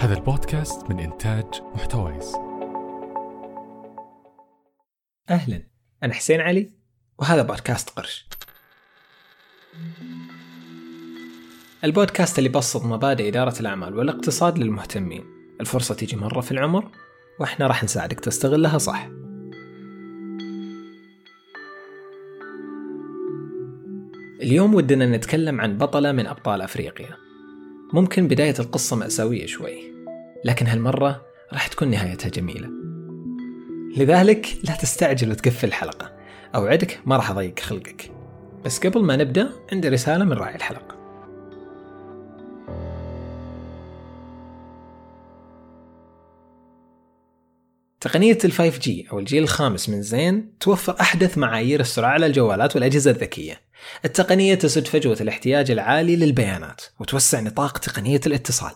هذا البودكاست من إنتاج محتويس. أهلا أنا حسين علي وهذا بودكاست قرش. البودكاست اللي يبسط مبادئ إدارة الأعمال والاقتصاد للمهتمين. الفرصة تيجي مرة في العمر وإحنا راح نساعدك تستغلها صح. اليوم ودنا نتكلم عن بطلة من أبطال أفريقيا. ممكن بداية القصة مأساوية شوي. لكن هالمرة راح تكون نهايتها جميلة. لذلك لا تستعجل وتقفل الحلقة. أوعدك ما راح أضيق خلقك. بس قبل ما نبدأ عندي رسالة من راعي الحلقة. تقنية ال 5G أو الجيل الخامس من زين توفر أحدث معايير السرعة على الجوالات والأجهزة الذكية. التقنية تسد فجوة الاحتياج العالي للبيانات وتوسع نطاق تقنية الاتصال.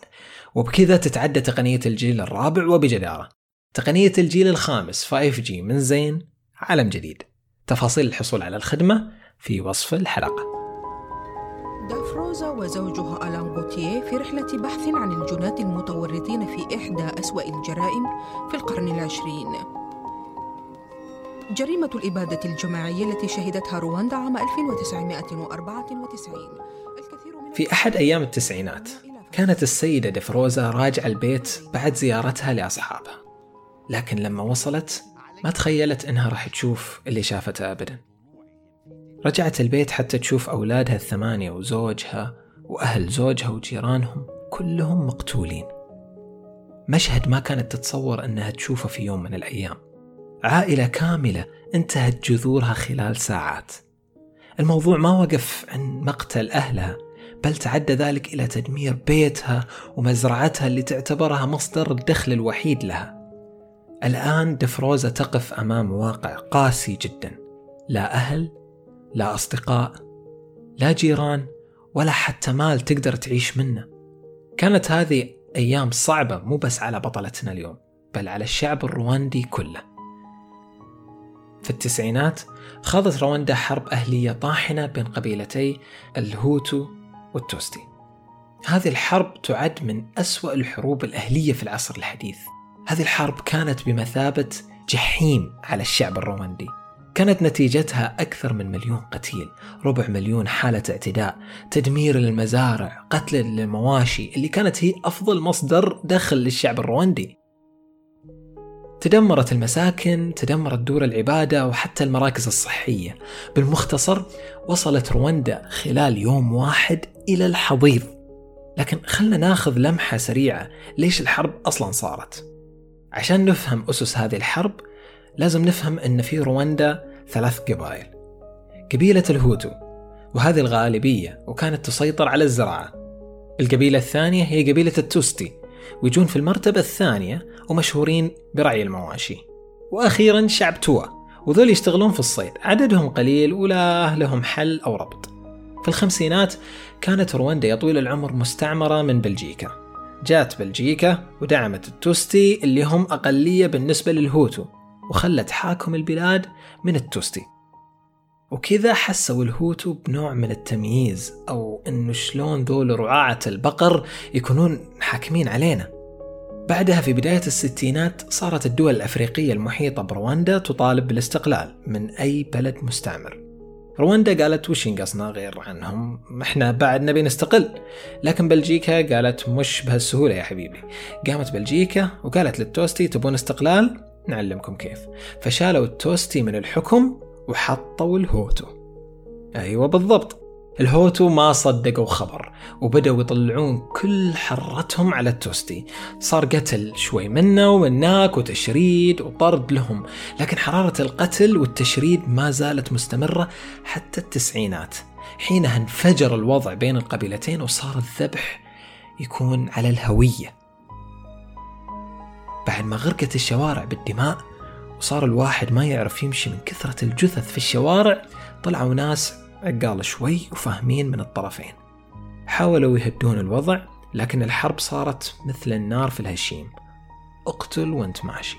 وبكذا تتعدى تقنية الجيل الرابع وبجدارة. تقنية الجيل الخامس 5G من زين عالم جديد. تفاصيل الحصول على الخدمة في وصف الحلقة. دافروزا وزوجها ألان غوتيه في رحلة بحث عن الجنات المتورطين في إحدى أسوأ الجرائم في القرن العشرين جريمة الإبادة الجماعية التي شهدتها رواندا عام 1994 الكثير من في أحد أيام التسعينات كانت السيدة دفروزا راجعة البيت بعد زيارتها لأصحابها. لكن لما وصلت ما تخيلت إنها راح تشوف اللي شافته أبدا. رجعت البيت حتى تشوف أولادها الثمانية وزوجها وأهل زوجها وجيرانهم كلهم مقتولين. مشهد ما كانت تتصور أنها تشوفه في يوم من الأيام. عائلة كاملة انتهت جذورها خلال ساعات. الموضوع ما وقف عن مقتل أهلها بل تعدى ذلك إلى تدمير بيتها ومزرعتها اللي تعتبرها مصدر الدخل الوحيد لها. الآن دفروزة تقف أمام واقع قاسي جدا. لا أهل لا أصدقاء لا جيران ولا حتى مال تقدر تعيش منه. كانت هذه أيام صعبة مو بس على بطلتنا اليوم بل على الشعب الرواندي كله. في التسعينات خاضت رواندا حرب أهلية طاحنة بين قبيلتي الهوتو والتوستي. هذه الحرب تعد من أسوأ الحروب الأهلية في العصر الحديث. هذه الحرب كانت بمثابة جحيم على الشعب الرواندي كانت نتيجتها أكثر من مليون قتيل ربع مليون حالة اعتداء تدمير للمزارع قتل للمواشي اللي كانت هي أفضل مصدر دخل للشعب الرواندي تدمرت المساكن تدمرت دور العبادة وحتى المراكز الصحية. بالمختصر وصلت رواندا خلال يوم واحد إلى الحضيض. لكن خلنا ناخذ لمحة سريعة ليش الحرب أصلا صارت. عشان نفهم أسس هذه الحرب لازم نفهم أن في رواندا ثلاث قبائل. قبيلة الهوتو وهذه الغالبية وكانت تسيطر على الزراعة. القبيلة الثانية هي قبيلة التوتسي ويجون في المرتبة الثانية ومشهورين برعي المواشي. وأخيرا شعب توا وذول يشتغلون في الصيد. عددهم قليل ولا لهم حل أو ربط. في الخمسينات كانت رواندا يا طويل العمر مستعمرة من بلجيكا. جات بلجيكا ودعمت التوتسي اللي هم أقلية بالنسبة للهوتو وخلت حاكم البلاد من التوتسي. وكذا حسوا الهوتو بنوع من التمييز أو إنه شلون ذول رعاة البقر يكونون حاكمين علينا. بعدها في بداية الستينات صارت الدول الأفريقية المحيطة برواندا تطالب بالاستقلال من أي بلد مستعمر. رواندا قالت وش ينقصنا غير عنهم؟ إحنا بعد نبي نستقل. لكن بلجيكا قالت مش بهالسهولة يا حبيبي. قامت بلجيكا وقالت للتوتسي تبون استقلال؟ نعلمكم كيف. فشالوا التوتسي من الحكم وحطوا الهوتو. أيوة بالضبط. الهوتو ما صدقوا خبر وبدأوا يطلعون كل حرتهم على التوتسي. صار قتل شوي منا ومناك وتشريد وطرد لهم لكن حرارة القتل والتشريد ما زالت مستمرة حتى التسعينات. حينها انفجر الوضع بين القبيلتين وصار الذبح يكون على الهوية. بعد ما غرقت الشوارع بالدماء وصار الواحد ما يعرف يمشي من كثرة الجثث في الشوارع طلعوا ناس عقال شوي وفاهمين من الطرفين. حاولوا يهدون الوضع لكن الحرب صارت مثل النار في الهشيم. اقتل وانت ماشي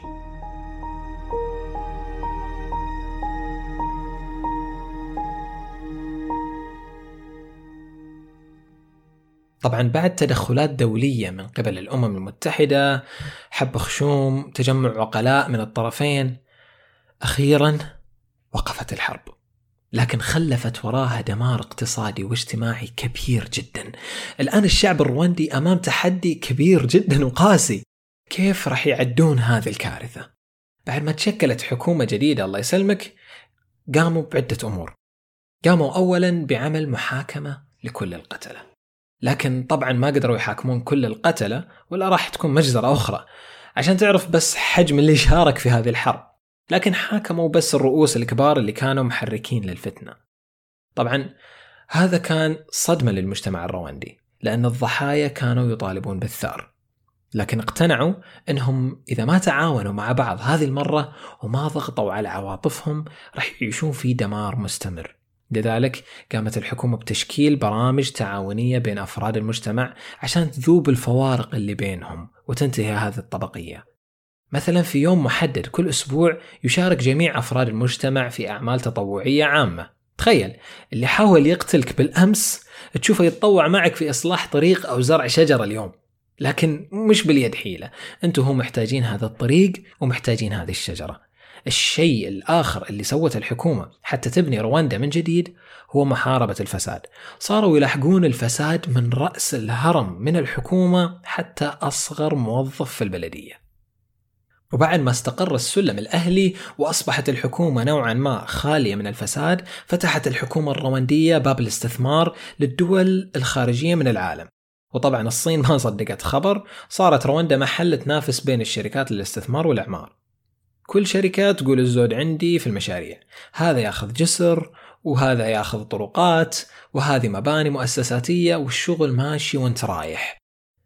طبعا بعد تدخلات دولية من قبل الأمم المتحدة حب خشوم تجمع عقلاء من الطرفين أخيرا وقفت الحرب. لكن خلفت وراها دمار اقتصادي واجتماعي كبير جدا. الآن الشعب الرواندي أمام تحدي كبير جدا وقاسي. كيف راح يعدون هذه الكارثة؟ بعد ما تشكلت حكومة جديدة الله يسلمك قاموا بعدة أمور. قاموا أولا بعمل محاكمة لكل القتلة. لكن طبعا ما قدروا يحاكمون كل القتلة ولا راح تكون مجزرة أخرى. عشان تعرف بس حجم اللي شارك في هذه الحرب. لكن حاكموا بس الرؤوس الكبار اللي كانوا محركين للفتنة طبعا هذا كان صدمة للمجتمع الرواندي لأن الضحايا كانوا يطالبون بالثار لكن اقتنعوا إنهم إذا ما تعاونوا مع بعض هذه المرة وما ضغطوا على عواطفهم راح يعيشون في دمار مستمر. لذلك قامت الحكومة بتشكيل برامج تعاونية بين أفراد المجتمع عشان تذوب الفوارق اللي بينهم وتنتهي هذه الطبقية. مثلا في يوم محدد كل أسبوع يشارك جميع أفراد المجتمع في أعمال تطوعية عامة. تخيل اللي حاول يقتلك بالأمس تشوفه يتطوع معك في إصلاح طريق أو زرع شجرة اليوم. لكن مش باليد حيلة أنتم هم محتاجين هذا الطريق ومحتاجين هذه الشجرة الشيء الآخر اللي سوته الحكومة حتى تبني رواندا من جديد هو محاربة الفساد صاروا يلحقون الفساد من رأس الهرم من الحكومة حتى أصغر موظف في البلدية وبعد ما استقر السلم الأهلي وأصبحت الحكومة نوعا ما خالية من الفساد فتحت الحكومة الرواندية باب الاستثمار للدول الخارجية من العالم. وطبعا الصين ما صدقت خبر صارت رواندا محل تنافس بين الشركات للاستثمار والإعمار. كل شركة تقول الزود عندي في المشاريع. هذا ياخذ جسر وهذا ياخذ طرقات وهذه مباني مؤسساتية والشغل ماشي وانت رايح.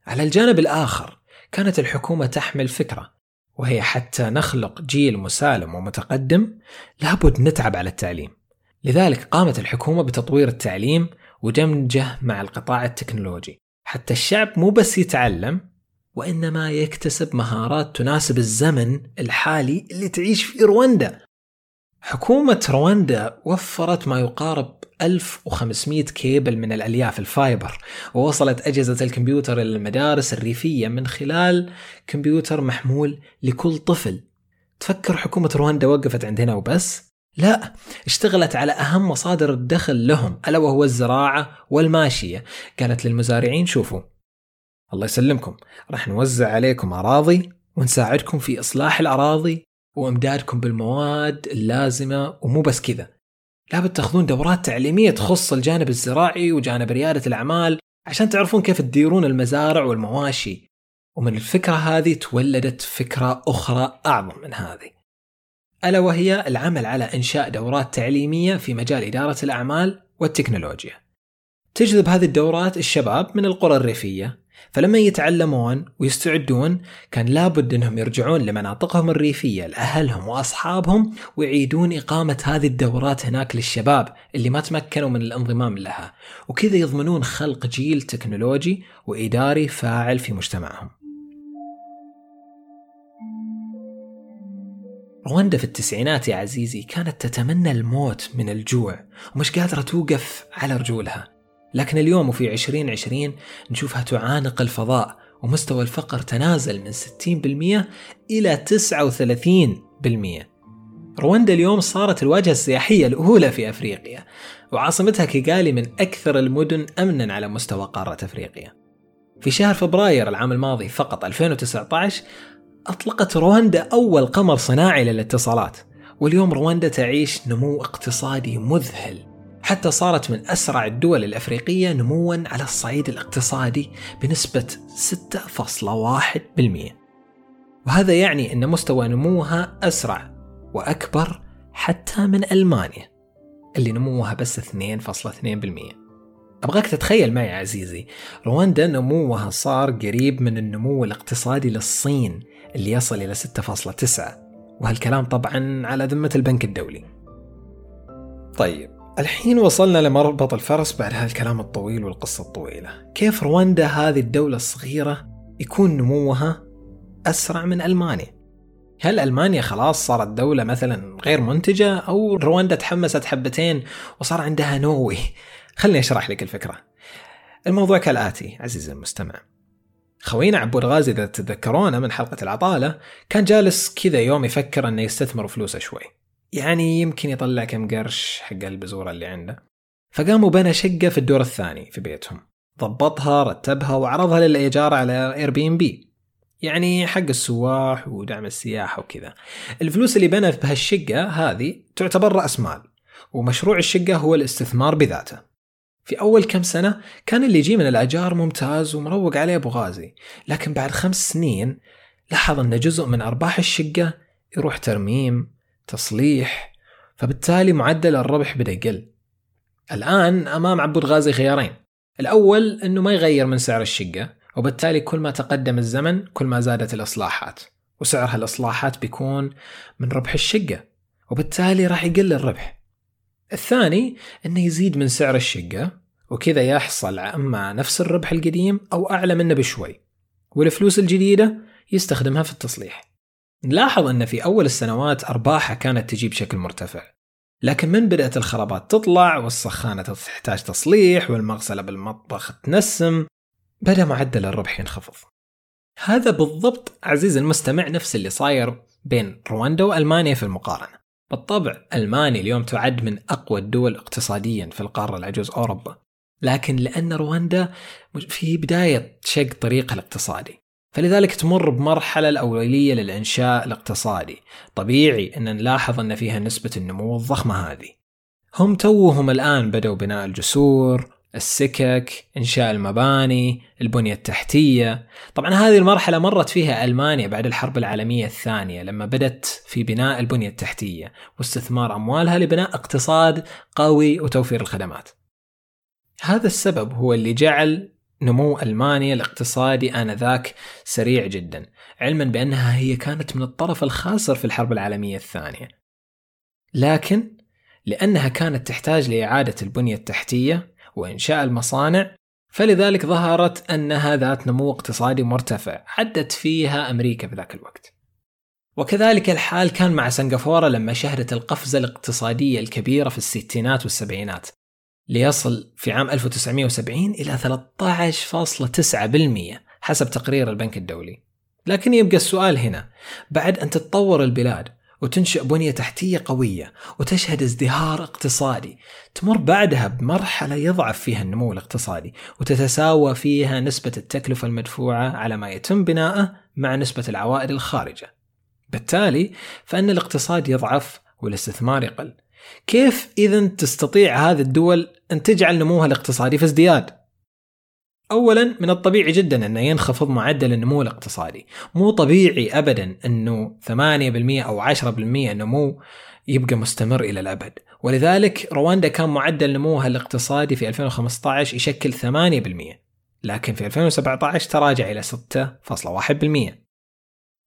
على الجانب الآخر كانت الحكومة تحمل فكرة وهي حتى نخلق جيل مسالم ومتقدم لابد نتعب على التعليم. لذلك قامت الحكومة بتطوير التعليم ودمجه مع القطاع التكنولوجي. حتى الشعب مو بس يتعلم وإنما يكتسب مهارات تناسب الزمن الحالي اللي تعيش في رواندا. حكومة رواندا وفرت ما يقارب 1500 كيبل من الألياف ال fiber. ووصلت أجهزة الكمبيوتر إلى المدارس الريفية من خلال كمبيوتر محمول لكل طفل. تفكر حكومة رواندا وقفت عند هنا وبس؟ لا اشتغلت على أهم مصادر الدخل لهم ألا وهو الزراعة والماشية. قالت للمزارعين شوفوا. الله يسلمكم. راح نوزع عليكم أراضي ونساعدكم في إصلاح الأراضي وإمدادكم بالمواد اللازمة ومو بس كذا. لابد تاخذون دورات تعليمية تخص الجانب الزراعي وجانب ريادة الأعمال عشان تعرفون كيف تديرون المزارع والمواشي. ومن الفكرة هذه تولدت فكرة أخرى أعظم من هذه. ألا وهي العمل على إنشاء دورات تعليمية في مجال إدارة الأعمال والتكنولوجيا. تجذب هذه الدورات الشباب من القرى الريفية، فلما يتعلمون ويستعدون كان لابد أنهم يرجعون لمناطقهم الريفية لأهلهم وأصحابهم ويعيدون إقامة هذه الدورات هناك للشباب اللي ما تمكنوا من الانضمام لها، وكذا يضمنون خلق جيل تكنولوجي وإداري فاعل في مجتمعهم. رواندا في التسعينات يا عزيزي كانت تتمنى الموت من الجوع ومش قادرة توقف على رجولها لكن اليوم وفي 2020 نشوفها تعانق الفضاء ومستوى الفقر تنازل من 60% إلى 39% رواندا اليوم صارت الواجهة السياحية الأولى في أفريقيا وعاصمتها كيغالي من أكثر المدن أمنا على مستوى قارة أفريقيا. في شهر فبراير العام الماضي فقط 2019 أطلقت رواندا أول قمر صناعي للاتصالات واليوم رواندا تعيش نمو اقتصادي مذهل. حتى صارت من أسرع الدول الأفريقية نموا على الصعيد الاقتصادي بنسبة 6.1% وهذا يعني أن مستوى نموها أسرع وأكبر حتى من ألمانيا اللي نموها بس 2.2% أبغاك تتخيل معي عزيزي رواندا نموها صار قريب من النمو الاقتصادي للصين اللي يصل إلى 6.9 وهالكلام طبعا على ذمة البنك الدولي. طيب الحين وصلنا لمربط الفرس بعد هالكلام الطويل والقصة الطويلة. كيف رواندا هذه الدولة الصغيرة يكون نموها أسرع من ألمانيا؟ هل ألمانيا خلاص صارت دولة مثلا غير منتجة أو رواندا تحمست حبتين وصار عندها نووي؟ خلني أشرح لك الفكرة. الموضوع كالآتي عزيزي المستمع. خوينا عبود غازي إذا تتذكرونه من حلقة العطالة كان جالس كذا يوم يفكر أنه يستثمر فلوسه شوي. يعني يمكن يطلع كم قرش حق البزورة اللي عنده. فقام وبنى شقة في الدور الثاني في بيتهم. ضبطها رتبها وعرضها للإيجار على Airbnb يعني حق السواح ودعم السياحة وكذا. الفلوس اللي بنى بهالشقة هذه تعتبر رأس مال ومشروع الشقة هو الاستثمار بذاته. في أول كم سنة كان اللي يجي من الأجار ممتاز ومروق عليه أبو غازي لكن بعد خمس سنين لاحظ أن جزء من أرباح الشقة يروح ترميم تصليح فبالتالي معدل الربح بدأ يقل. الآن أمام عبود غازي خيارين. الأول أنه ما يغير من سعر الشقة وبالتالي كل ما تقدم الزمن كل ما زادت الإصلاحات وسعر هالإصلاحات بيكون من ربح الشقة وبالتالي راح يقل الربح. الثاني أنه يزيد من سعر الشقة وكذا يحصل أما نفس الربح القديم أو أعلى منه بشوي والفلوس الجديدة يستخدمها في التصليح. نلاحظ أن في أول السنوات أرباحها كانت تجي بشكل مرتفع لكن من بدأت الخرابات تطلع والسخانة تحتاج تصليح والمغسلة بالمطبخ تنسم بدأ معدل الربح ينخفض. هذا بالضبط عزيز المستمع نفس اللي صاير بين رواندا وألمانيا في المقارنة. بالطبع ألمانيا اليوم تعد من أقوى الدول اقتصاديا في القارة العجوز أوروبا لكن لأن رواندا في بداية شق طريقها الاقتصادي. فلذلك تمر بمرحلة الأولية للإنشاء الاقتصادي. طبيعي أن نلاحظ أن فيها نسبة النمو الضخمة هذه. هم توهم الآن بدأوا بناء الجسور السكك إنشاء المباني البنية التحتية. طبعا هذه المرحلة مرت فيها ألمانيا بعد الحرب العالمية الثانية لما بدت في بناء البنية التحتية واستثمار أموالها لبناء اقتصاد قوي وتوفير الخدمات. هذا السبب هو اللي جعل نمو ألمانيا الاقتصادي آنذاك سريع جدا علما بأنها هي كانت من الطرف الخاسر في الحرب العالمية الثانية. لكن لأنها كانت تحتاج لإعادة البنية التحتية وإنشاء المصانع فلذلك ظهرت أنها ذات نمو اقتصادي مرتفع عدت فيها أمريكا في ذاك الوقت. وكذلك الحال كان مع سنغافورة لما شهدت القفزة الاقتصادية الكبيرة في الستينات والسبعينات. ليصل في عام 1970 إلى 13.9% حسب تقرير البنك الدولي. لكن يبقى السؤال هنا بعد أن تتطور البلاد وتنشئ بنية تحتية قوية وتشهد ازدهار اقتصادي تمر بعدها بمرحلة يضعف فيها النمو الاقتصادي وتتساوى فيها نسبة التكلفة المدفوعة على ما يتم بناءه مع نسبة العوائد الخارجة. بالتالي فإن الاقتصاد يضعف والاستثمار يقل. كيف إذا تستطيع هذه الدول أن تجعل نموها الاقتصادي في ازدياد؟ اولا من الطبيعي جدا انه ينخفض معدل النمو الاقتصادي، مو طبيعي ابدا أنه 8% أو 10% نمو يبقى مستمر إلى الأبد، ولذلك رواندا كان معدل نموها الاقتصادي في 2015 يشكل 8%، لكن في 2017 تراجع إلى 6.1%.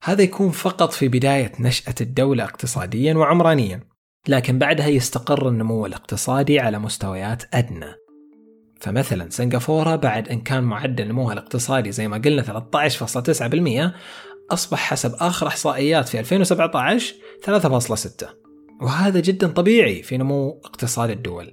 هذا يكون فقط في بداية نشأة الدولة اقتصاديا وعمرانيا، لكن بعدها يستقر النمو الاقتصادي على مستويات أدنى. فمثلا سنغافورة بعد أن كان معدل نموها الاقتصادي زي ما قلنا 13.9% أصبح حسب آخر إحصائيات في 2017 3.6 وهذا جدا طبيعي في نمو اقتصاد الدول.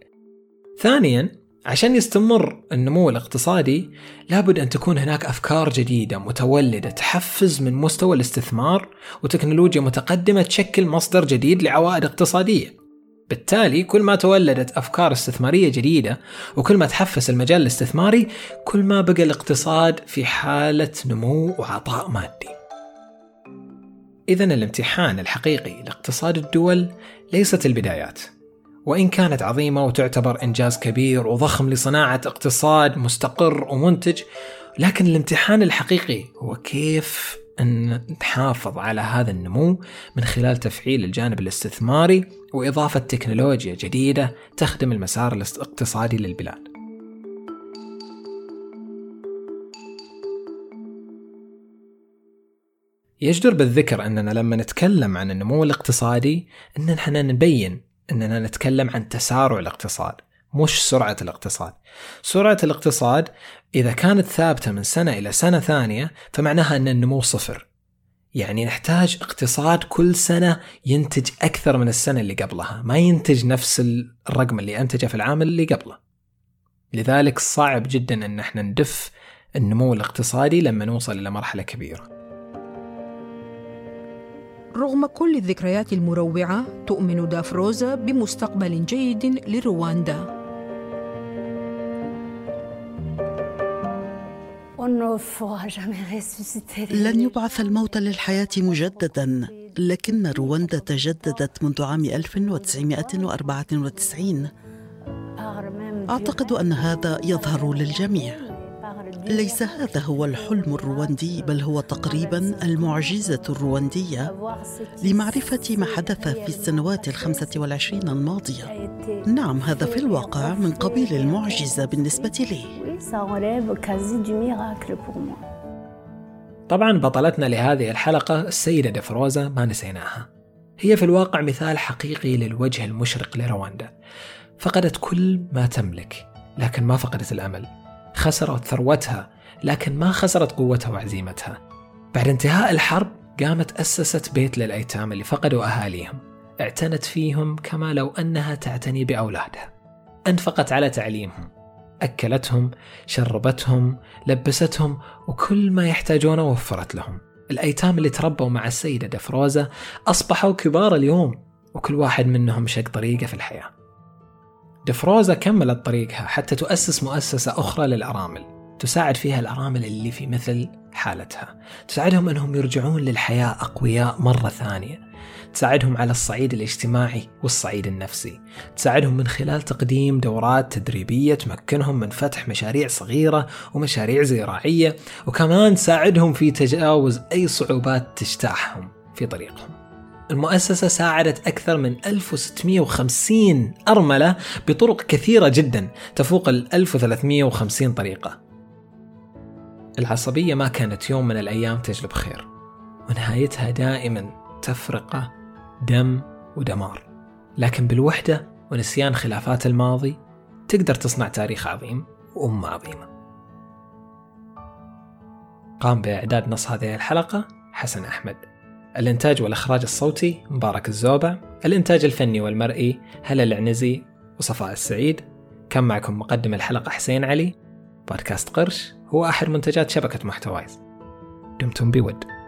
ثانيا عشان يستمر النمو الاقتصادي لابد أن تكون هناك أفكار جديدة متولدة تحفز من مستوى الاستثمار وتكنولوجيا متقدمة تشكل مصدر جديد لعوائد اقتصادية. بالتالي كل ما تولدت أفكار استثمارية جديدة وكل ما تحفز المجال الاستثماري كل ما بقى الاقتصاد في حالة نمو وعطاء مادي. إذا الامتحان الحقيقي لاقتصاد الدول ليست البدايات. وإن كانت عظيمة وتعتبر إنجاز كبير وضخم لصناعة اقتصاد مستقر ومنتج لكن الامتحان الحقيقي هو كيف أن نحافظ على هذا النمو من خلال تفعيل الجانب الاستثماري وإضافة تكنولوجيا جديدة تخدم المسار الاقتصادي للبلاد. يجدر بالذكر أننا لما نتكلم عن النمو الاقتصادي أننا نبين أننا نتكلم عن تسارع الاقتصاد مش سرعة الاقتصاد. سرعة الاقتصاد إذا كانت ثابتة من سنة إلى سنة ثانية فمعناها أن النمو صفر. يعني نحتاج اقتصاد كل سنة ينتج أكثر من السنة اللي قبلها ما ينتج نفس الرقم اللي أنتجه في العام اللي قبله. لذلك صعب جدا أن إحنا ندف النمو الاقتصادي لما نوصل إلى مرحلة كبيرة. رغم كل الذكريات المروعة تؤمن دافروزا بمستقبل جيد لرواندا. لن يبعث الموت للحياة مجددا لكن رواندا تجددت منذ عام 1994 أعتقد أن هذا يظهر للجميع. ليس هذا هو الحلم الرواندي بل هو تقريبا المعجزة الرواندية لمعرفة ما حدث في السنوات الخمسة والعشرين الماضية. نعم هذا في الواقع من قبيل المعجزة بالنسبة لي. طبعا بطلتنا لهذه الحلقة السيدة دفروزا ما نسيناها. هي في الواقع مثال حقيقي للوجه المشرق لرواندا. فقدت كل ما تملك لكن ما فقدت الأمل. خسرت ثروتها لكن ما خسرت قوتها وعزيمتها. بعد انتهاء الحرب قامت أسست بيت للأيتام اللي فقدوا أهاليهم. اعتنت فيهم كما لو أنها تعتني بأولادها. أنفقت على تعليمهم. أكلتهم شربتهم لبستهم وكل ما يحتاجونه وفرت لهم. الأيتام اللي تربوا مع السيدة دفروزة أصبحوا كبار اليوم وكل واحد منهم شق طريقه في الحياة. دفروزا كملت طريقها حتى تؤسس مؤسسة أخرى للأرامل. تساعد فيها الأرامل اللي في مثل حالتها. تساعدهم أنهم يرجعون للحياة أقوياء مرة ثانية. تساعدهم على الصعيد الاجتماعي والصعيد النفسي. تساعدهم من خلال تقديم دورات تدريبية تمكنهم من فتح مشاريع صغيرة ومشاريع زراعية وكمان تساعدهم في تجاوز أي صعوبات تجتاحهم في طريقهم. المؤسسة ساعدت أكثر من 1650 أرملة بطرق كثيرة جدا تفوق ال 1350 طريقة. العصبية ما كانت يوم من الأيام تجلب خير ونهايتها دائما تفرقة دم ودمار. لكن بالوحدة ونسيان خلافات الماضي تقدر تصنع تاريخ عظيم وأمة عظيمة. قام بإعداد نص هذه الحلقة حسن أحمد. الإنتاج والإخراج الصوتي مبارك الزوبع الإنتاج الفني والمرئي هلا العنزي وصفاء السعيد. كان معكم مقدم الحلقة حسين علي. بودكاست قرش هو أحد منتجات شبكة محتوايز. دمتم بود.